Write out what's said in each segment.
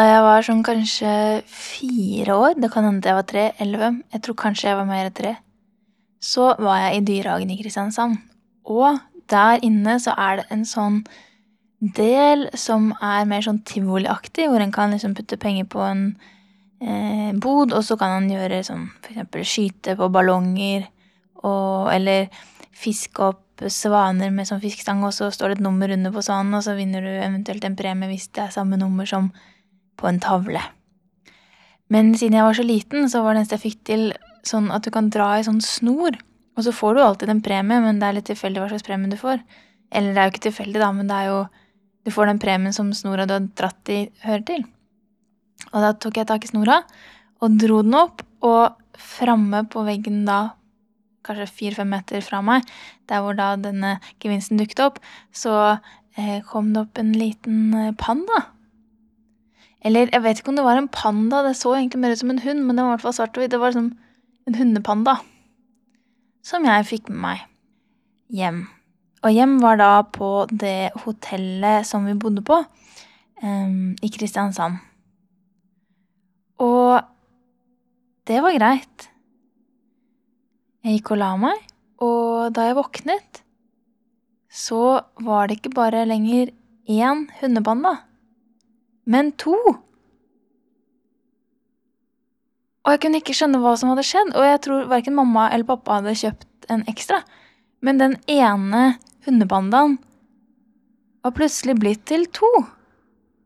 Da jeg var sånn kanskje fire år, det kan hende jeg var tre, elleve, jeg tror kanskje jeg var mer tre, så var jeg i Dyrehagen i Kristiansand. Og der inne så er det en sånn del som er mer sånn tivoliaktig, hvor en kan liksom putte penger på en eh, bod, og så kan han gjøre sånn for eksempel skyte på ballonger, og, eller fiske opp svaner med sånn fiskestang, og så står det et nummer under på svanen, og så vinner du eventuelt en premie hvis det er samme nummer som på en tavle. Men siden jeg var så liten, så var det eneste jeg fikk til sånn at du kan dra i sånn snor, og så får du alltid en premie, men det er litt tilfeldig hva slags premie du får. Eller det er jo ikke tilfeldig, da, men det er jo Du får den premien som snora du har dratt i, hører til. Og da tok jeg tak i snora og dro den opp, og framme på veggen da, kanskje fire-fem meter fra meg, der hvor da denne gevinsten dukket opp, så eh, kom det opp en liten eh, panda eller jeg vet ikke om det var en panda, det så egentlig mer ut som en hund, men det var i hvert fall svart og hvitt. Det var liksom en hundepanda. Som jeg fikk med meg hjem. Og hjem var da på det hotellet som vi bodde på, um, i Kristiansand. Og det var greit. Jeg gikk og la meg, og da jeg våknet, så var det ikke bare lenger én hundepanda men to. Og jeg kunne ikke skjønne hva som hadde skjedd, og jeg tror verken mamma eller pappa hadde kjøpt en ekstra. Men den ene hundepandaen var plutselig blitt til to.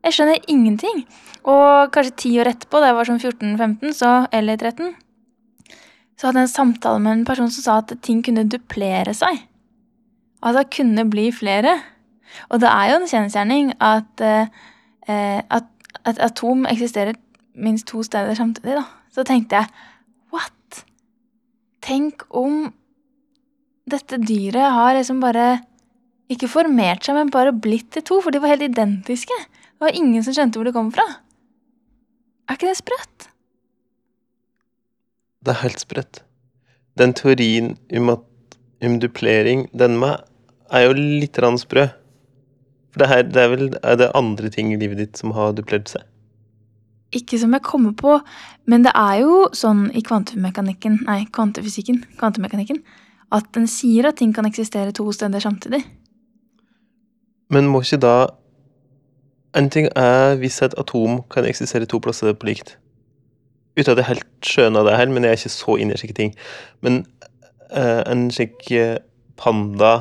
Jeg skjønner ingenting. Og kanskje ti år etterpå, da jeg var sånn 14-15, så, eller 13, så hadde jeg en samtale med en person som sa at ting kunne duplere seg. At Altså kunne bli flere. Og det er jo en kjensgjerning at eh, at et atom eksisterer minst to steder samtidig, da. Så tenkte jeg what? Tenk om dette dyret har liksom bare ikke formert seg, men bare blitt til to, for de var helt identiske. Det var ingen som skjønte hvor de kom fra. Er ikke det sprøtt? Det er helt sprøtt. Den teorien om, at, om duplering, den med, er jo litt sprø. For det, her, det er vel er det andre ting i livet ditt som har duplert seg? Ikke som jeg kommer på, men det er jo sånn i kvantemekanikken, nei, kvantefysikken, kvantemekanikken, at den sier at ting kan eksistere to steder samtidig. Men må ikke da En ting er hvis et atom kan eksistere to plasser på likt. Uten at jeg helt skjønner det her, men jeg er ikke så inne i slike ting. Men uh, en slik uh, panda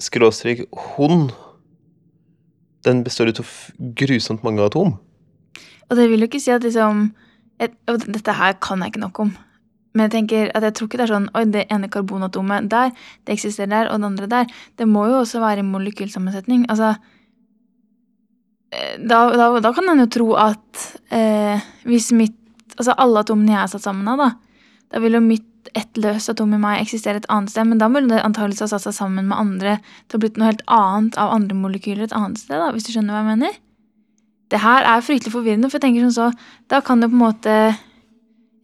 skråstrek hund, den består ut av grusomt mange atom. Og det vil jo ikke si at liksom jeg, og Dette her kan jeg ikke nok om. Men jeg tenker at jeg tror ikke det er sånn Oi, det ene karbonatomet der, det eksisterer der, og det andre der. Det må jo også være i molekylsammensetning. Altså eh, da, da, da kan en jo tro at eh, hvis mitt Altså alle atomene jeg er satt sammen av, da, da vil jo mitt ett løst atom i meg eksisterer et annet sted, men da burde det antakeligvis ha satt seg sammen med andre til å blitt noe helt annet av andre molekyler et annet sted, da, hvis du skjønner hva jeg mener? Det her er fryktelig forvirrende, for jeg tenker sånn så, da kan jo på en måte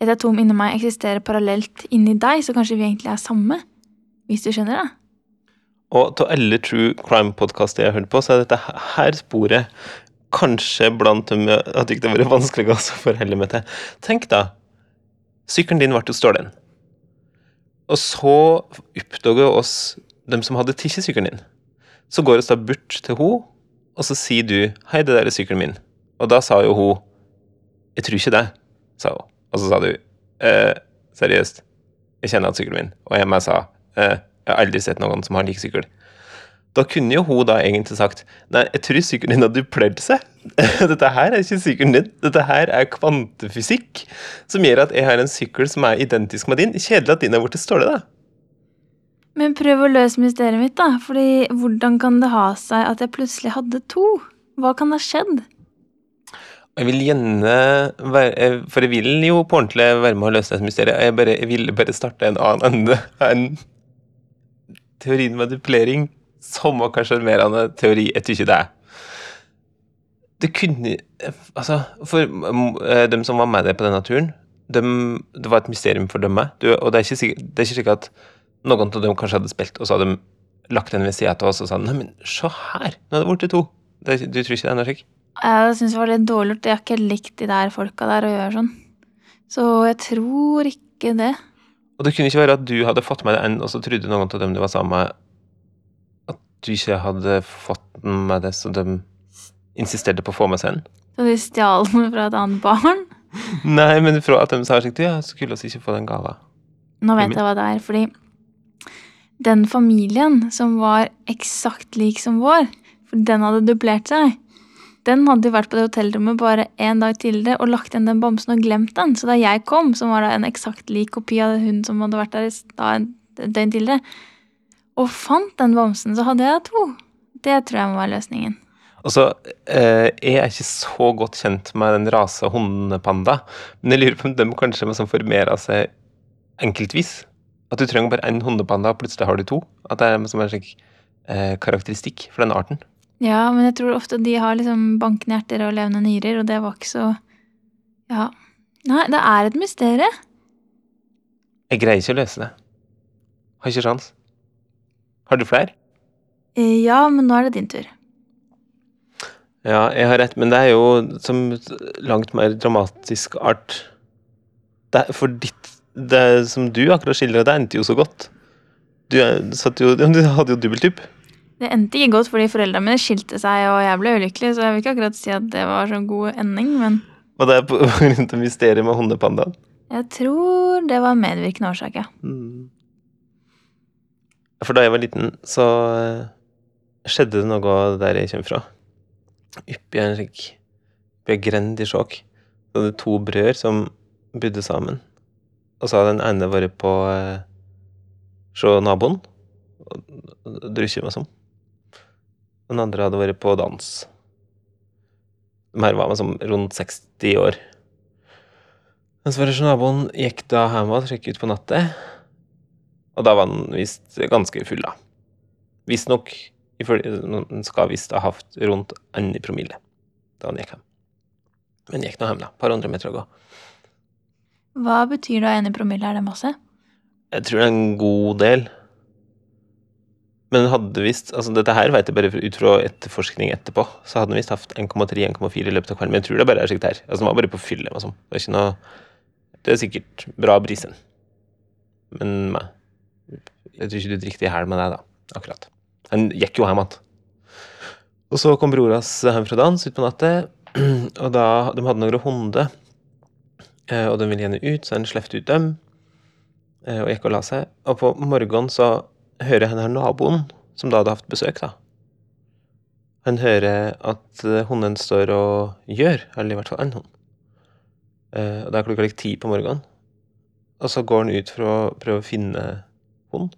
et atom inni meg eksistere parallelt inni deg, så kanskje vi egentlig er samme, hvis du skjønner det? Og til alle true crime-podkaster jeg har hørt på, så er dette her sporet kanskje blant dem at det ikke vært vanskeligst å forholde meg til. Tenk da, sykkelen din ble jo stjålet. Og så oppdager oss dem som hadde tatt sykkelen din. Så går vi da bort til henne, og så sier du 'Hei, det der er sykkelen min'. Og da sa jo hun 'Jeg tror ikke det', sa hun. Og så sa du eh, 'Seriøst, jeg kjenner igjen sykkelen min'. Og jeg sa eh, 'Jeg har aldri sett noen som har lik sykkel'. Da kunne jo hun da egentlig sagt Nei, jeg tror sykkelen din har duplert seg. Dette her er ikke sykkelen din. Dette her er kvantefysikk som gjør at jeg har en sykkel som er identisk med din. Kjedelig at din er blitt ståle, da. Men prøv å løse mysteriet mitt, da. Fordi hvordan kan det ha seg at jeg plutselig hadde to? Hva kan ha skjedd? Jeg vil gjerne være For jeg vil jo på ordentlig være med å løse et mysteriet. Jeg, bare, jeg ville bare starte en annen ende enn teorien med duplering. Som var kanskje mer av en teori. Jeg ikke det er det kunne Altså, for uh, dem som var med deg på denne turen, dem, det var et mysterium for dem. Du, og det er, ikke sikkert, det er ikke sikkert at noen av dem kanskje hadde spilt, og så hadde de lagt den ved sida av oss og sa Nei, men se her, nå er det blitt to. Det, du tror ikke det er noe slik? Jeg syns det var litt dårlig gjort. Jeg har ikke likt de der folka der å gjøre sånn. Så jeg tror ikke det. Og det kunne ikke være at du hadde fått med deg en, og så trodde noen av dem du var sammen med, du ikke hadde fått med det, så de insisterte på å få med seg den? Så de stjal den fra et annet barn? Nei, men fra at de sa slik, ja, skulle vi ikke få den gava. Nå vet jeg hva det er, fordi den familien som var eksakt lik som vår, for den hadde dublert seg, den hadde jo vært på det hotellrommet bare en dag tidligere og lagt igjen den bamsen og glemt den. Så da jeg kom, som var da en eksakt lik kopi av hun som hadde vært der da en døgn tidligere, og fant den bamsen, så hadde jeg to. Det tror jeg må være løsningen. Og så eh, er jeg ikke så godt kjent med den rase hundepanda, men jeg lurer på om de kanskje må formere seg enkeltvis. At du trenger bare én hundepanda, og plutselig har du to. At det er som en slik eh, karakteristikk for den arten. Ja, men jeg tror ofte de har liksom bankende hjerter og levende nyrer, og det var ikke så Ja. Nei, det er et mysterium. Jeg greier ikke å løse det. Har ikke sjans. Har du flere? Eh, Ja, men nå er det din tur. Ja, jeg har rett, men det er jo som langt mer dramatisk art. Det for ditt Det som du akkurat skildra, det endte jo så godt. Du, satt jo, du hadde jo dobbelttyp. Det endte ikke godt fordi foreldrene mine skilte seg, og jeg ble ulykkelig, så jeg vil ikke akkurat si at det var så god ending, men Og det er på grunn av mysteriet med hundepandaen. jeg tror det var medvirkende årsak, ja. Mm. For da jeg var liten, så eh, skjedde det noe der jeg kommer fra. Oppi en slik grend i Skjåk. Så hadde to brødre som bodde sammen. Og så hadde den ene vært på eh, se naboen og drukket meg sånn. Den andre hadde vært på dans. De her var meg som rundt 60 år. Men så var det så naboen gikk da hjem og sjekket ut på natta. Og da var han visst ganske full, da. Visstnok Han skal visst ha hatt rundt annen promille da han gikk hjem. Men gikk nå hjem, da. Et par hundre meter å gå. Hva betyr da en i promille? Er det masse? Jeg tror det er en god del. Men hadde visst altså Dette her vet jeg bare ut fra etterforskning etterpå. Så hadde han visst hatt 1,3-1,4 i løpet av kvelden. Men jeg tror det bare er slikt her. Altså, han var bare på fylle. og sånn. Det er noe Det er sikkert bra brisen. Men nei. Jeg tror ikke du drikker i hæl med deg, da. Akkurat. Han gikk jo hjem igjen. Og så kom bror hans hjem fra dans utpå natta, og da De hadde noen hunder, eh, og de ville gjerne ut, så han slapp ut dem eh, og gikk og la seg. Og på morgenen så hører han her naboen, som da hadde hatt besøk, da. Han hører at eh, hunden står og gjør, eller i hvert fall en hund. Og det er klokka like ti på morgenen. Og så går han ut for å prøve å finne og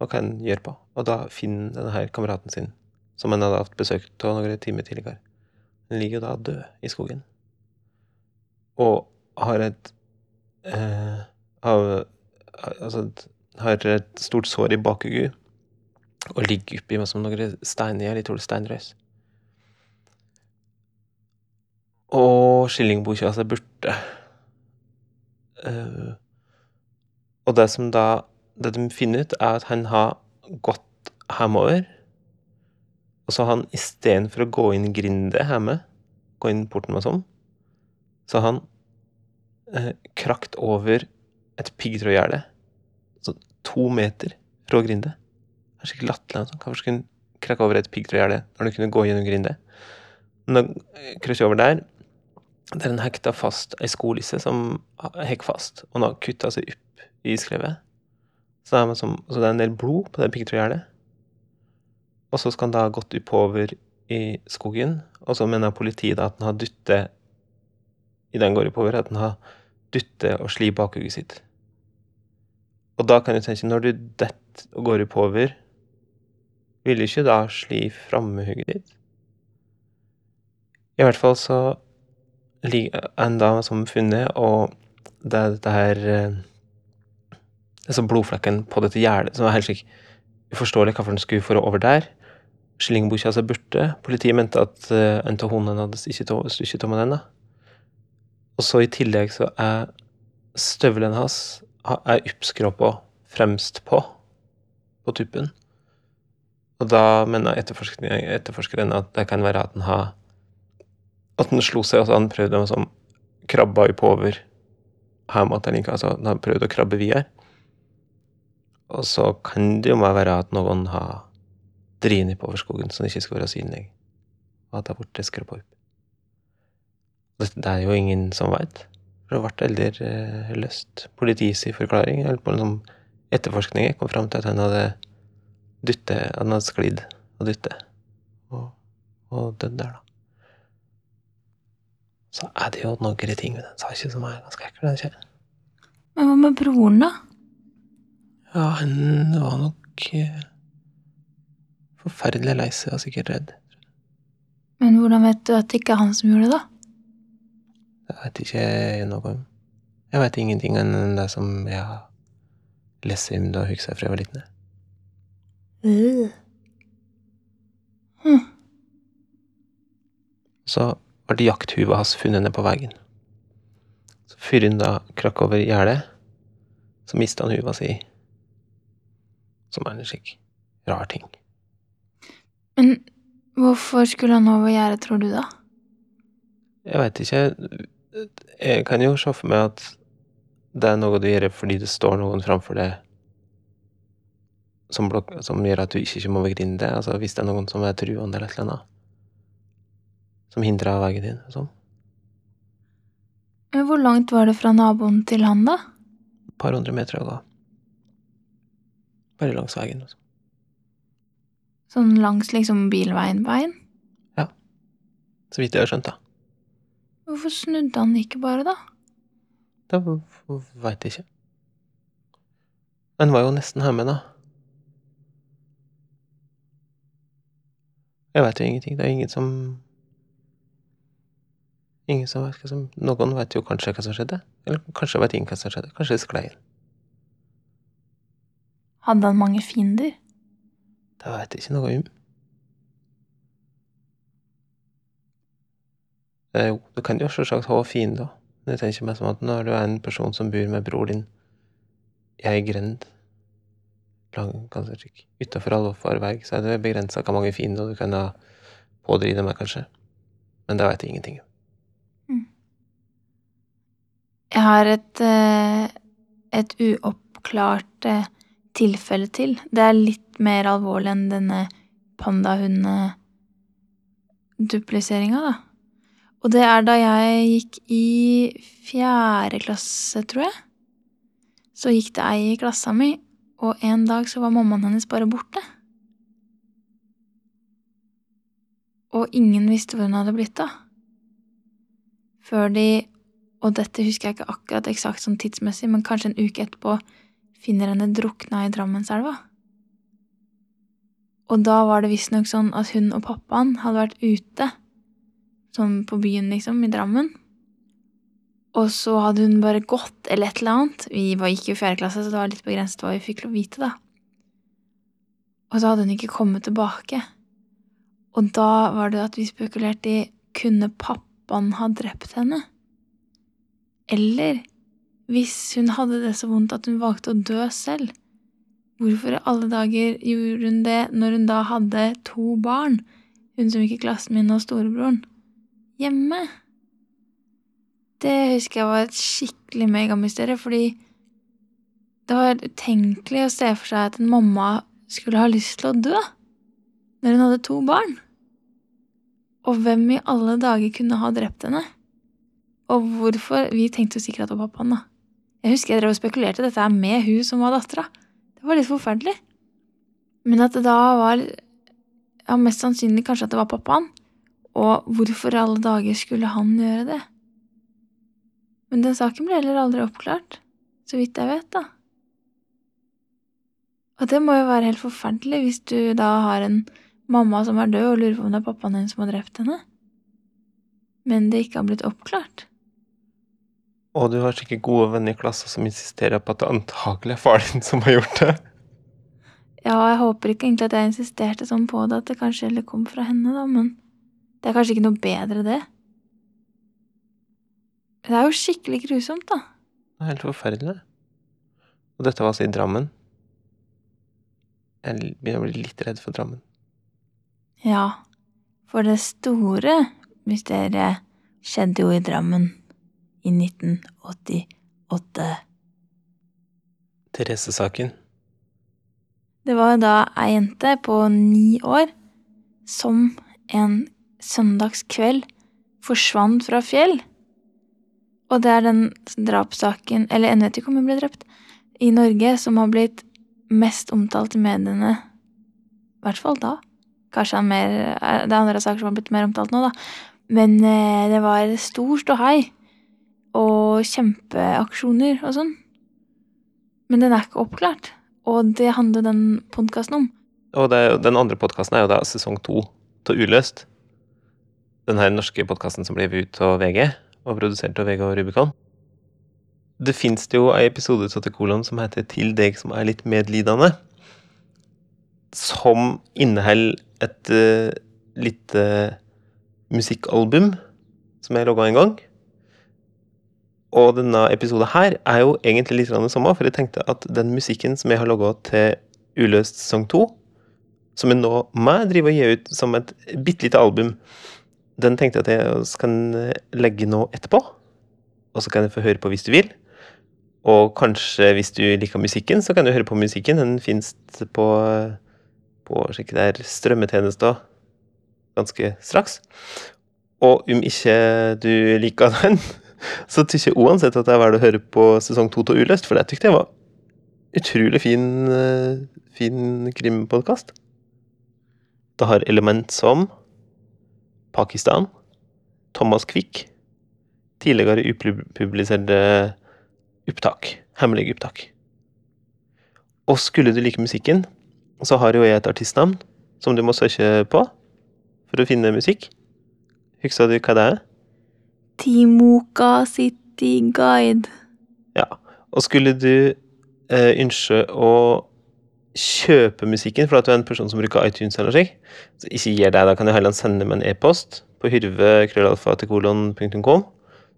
hva han gjør på. Og da finner denne her kameraten sin, som han hadde hatt besøk av noen timer tidligere. Han ligger jo da død i skogen. Og har et eh, av, altså, har et stort sår i bakhuget og ligger oppi meg som noen steiner. Jeg tror steinrøys. Og skillingbukja er borte. Uh, og det som da Det de finner ut, er at han har gått hjemover. Og så har han istedenfor å gå inn grindet hjemme, gå inn porten og sånn, så har han eh, krakt over et piggtrådgjerde. Så to meter fra grindet. Det er skikkelig latterlig. Altså. Hvorfor skulle han krakke over et piggtrådgjerde når han kunne gå gjennom grindet? Men da krysser over der. Der han hekta fast ei skolisse som hekk fast, og han har kutta seg opp i skrevet. Så som, så det er en del blod på det piggtrådgjerdet. Og så skal han da ha gått oppover i skogen, og så mener politiet da at han har dyttet i den går oppover, at han har dyttet og sli bakhugget sitt. Og da kan du tenke, når du detter og går oppover, vil du ikke da sli frammehugget ditt? I hvert fall så ligger en da som funnet, og det er dette her eh, Disse blodflekken på dette gjerdet som var helt slik uforståelig hvorfor den skulle for over der. Skillingbukja seg borte. Politiet mente at uh, en av hundene hadde stykket av med den. Og så i tillegg så er støvelen hans ha- er oppskråpa fremst på, på tuppen. Og da mener etterforskeren, at det kan være at den har at den slo seg, altså han prøvde å krabba oppover hjemme til altså han prøvde å krabbe videre. Og så kan det jo meg være at noen har drevet oppover skogen det ikke skal være synlig, og at det har blitt skrapa opp. Det, er jo ingen som veit. For det ble aldri eh, løst. Politiets forklaring, eller på liksom etterforskninger kom fram til at han hadde dytte, han hadde sklidd og dytte, og, og dødd der, da. Så er det jo noen ting med den saken som er ganske ekkel. Men hva med broren, da? Ja, hun var nok eh, forferdelig lei seg og sikkert redd. Men hvordan vet du at det ikke er han som gjorde det, da? Jeg vet ikke noe om. Jeg vet ingenting enn det som jeg har lest om da jeg husker fra jeg var liten. Øh. Hm. Så ble jakthuva hans funnet ned på veien. Så fyren da krakk over gjerdet, så mista han huva si. Som er en slik rar ting. Men hvorfor skulle han over gjerdet, tror du, da? Jeg veit ikke. Jeg kan jo se for meg at det er noe du gjør fordi det står noen framfor deg som, blok som gjør at du ikke kommer over grindet. Altså hvis det er noen som er truende eller et eller annet. Som hindrer veien din. Sånn. Men hvor langt var det fra naboen til han, da? Et par hundre meter å gå. Bare langs veien. også. Sånn langs liksom bilveien-veien? Ja. Så vidt jeg har skjønt, da. Hvorfor snudde han ikke bare, da? Da veit jeg ikke. Han var jo nesten hjemme, da. Jeg veit jo ingenting. Det er ingen som Ingen som som Noen vet jo kanskje hva som skjedde. Eller kanskje vet ingen hva som skjedde. Kanskje det sklei inn. Hadde han mange fiender? Det veit jeg ikke noe om. Eh, Jo, du kan jo selvsagt ha fiender. Men jeg tenker meg som at når du er en person som bor med bror din i ei grend utafor allfarvei, så er det begrensa hvor mange fiender du kan ha pådrive med, kanskje. Men det veit jeg ingenting om. Jeg har et, eh, et uoppklart eh, tilfelle til. Det er litt mer alvorlig enn denne pandahund-dupliseringa, da. Og det er da jeg gikk i fjerde klasse, tror jeg. Så gikk det ei i klassa mi, og en dag så var mammaen hennes bare borte. Og ingen visste hvor hun hadde blitt av. Før de og dette husker jeg ikke akkurat eksakt sånn tidsmessig, men kanskje en uke etterpå finner henne drukna i Drammenselva. Og da var det visstnok sånn at hun og pappaen hadde vært ute, sånn på byen, liksom, i Drammen. Og så hadde hun bare gått, eller et eller annet. Vi var ikke i fjerde klasse, så det var litt begrenset hva vi fikk lov å vite, da. Og så hadde hun ikke kommet tilbake. Og da var det at vi spekulerte i kunne pappaen ha drept henne? Eller hvis hun hadde det så vondt at hun valgte å dø selv, hvorfor i alle dager gjorde hun det når hun da hadde to barn, hun som gikk i klassen min og storebroren, hjemme? Det husker jeg var et skikkelig megamysterium, fordi det var utenkelig å se for seg at en mamma skulle ha lyst til å dø når hun hadde to barn. Og hvem i alle dager kunne ha drept henne? Og hvorfor? Vi tenkte jo sikkert at det var pappaen, da. Jeg husker jeg drev og spekulerte dette er med hun som var dattera. Det var litt forferdelig. Men at det da var ja, mest sannsynlig kanskje at det var pappaen. Og hvorfor i alle dager skulle han gjøre det? Men den saken ble heller aldri oppklart, så vidt jeg vet, da. Og det må jo være helt forferdelig hvis du da har en mamma som er død, og lurer på om det er pappaen din som har drept henne. Men det ikke har blitt oppklart. Og du har sikkert gode venner i klassen som insisterer på at det antakelig er faren din som har gjort det. Ja, jeg håper ikke egentlig at jeg insisterte sånn på det, at det kanskje heller kom fra henne, da, men det er kanskje ikke noe bedre, det. Det er jo skikkelig grusomt, da. Det er helt forferdelig. Og dette var altså i Drammen. Jeg begynner å bli litt redd for Drammen. Ja, for det store mysteriet skjedde jo i Drammen i 1988. Therese-saken. Det var da ei jente på ni år som en søndagskveld forsvant fra fjell. Og det er den drapssaken, eller jeg vet ikke om hun ble drept, i Norge som har blitt mest omtalt i mediene. I hvert fall da. Kanskje mer, det er andre saker som har blitt mer omtalt nå, da. Men eh, det var stor ståhei. Og kjempeaksjoner og sånn. Men den er ikke oppklart. Og det handler den podkasten om. Og det, den andre podkasten er jo da sesong to av Uløst. Den her norske podkasten som ble ut av VG, og produsert av VG og Rubicon. Det fins jo ei episode av Tekolon som heter 'Til deg som er litt medlidende'. Som inneholder et uh, lite musikkalbum som jeg logga en gang. Og denne episoden her er jo egentlig litt det samme, for jeg tenkte at den musikken som jeg har logga til Uløst sesong 2, som jeg nå meg driver og gi ut som et bitte lite album, den tenkte jeg at jeg kan legge nå etterpå. Og så kan jeg få høre på hvis du vil. Og kanskje hvis du liker musikken, så kan du høre på musikken. Den fins på, på strømmetjenester ganske straks. Og om ikke du liker den, så syns jeg uansett at det er verdt å høre på sesong to av Uløst, for det tykte jeg var utrolig fin, eh, fin krimpodkast. Det har element som Pakistan, Thomas Quick, tidligere upubliserte opptak, hemmelige opptak. Og skulle du like musikken, så har jo jeg et artistnavn som du må søke på for å finne musikk. Husker du hva det er? Timoka City Guide. Ja. Og skulle du eh, ønske å kjøpe musikken, for at du er en person som bruker iTunes eller slik, så ikke gjør deg, Da kan du heller sende meg en e-post på hyrve.krøllalfa.kolon.com,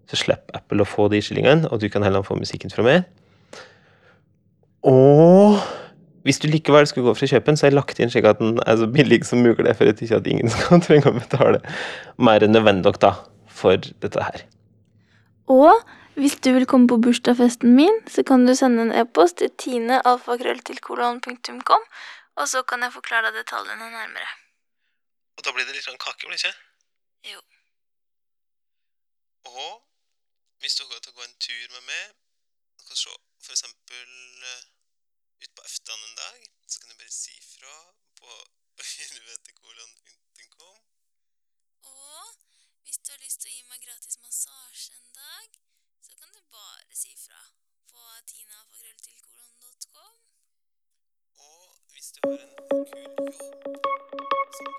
så slipper Apple å få de skillingene, og du kan heller få musikken fra meg. Og hvis du likevel skulle gå for å kjøpe den, så har jeg lagt inn slik at den er så billig som mulig, for ikke at ingen skal trenge å betale mer enn nødvendig da, for dette her. Og hvis du vil komme på bursdagsfesten min, så kan du sende en e-post til tinealfakrølltilkolon.com, og så kan jeg forklare deg detaljene nærmere. Og da blir det litt sånn kake, blir det ikke? Jo. Og hvis du går til å gå en tur med meg, du kan se for eksempel eh, ut på aften en dag, så kan du bare si fra på hyrvetekolon.com. Hvis du har lyst til å gi meg gratis massasje en dag, så kan du bare si fra på tinafagrølltilkolon.com. Og hvis du har en kul jobb som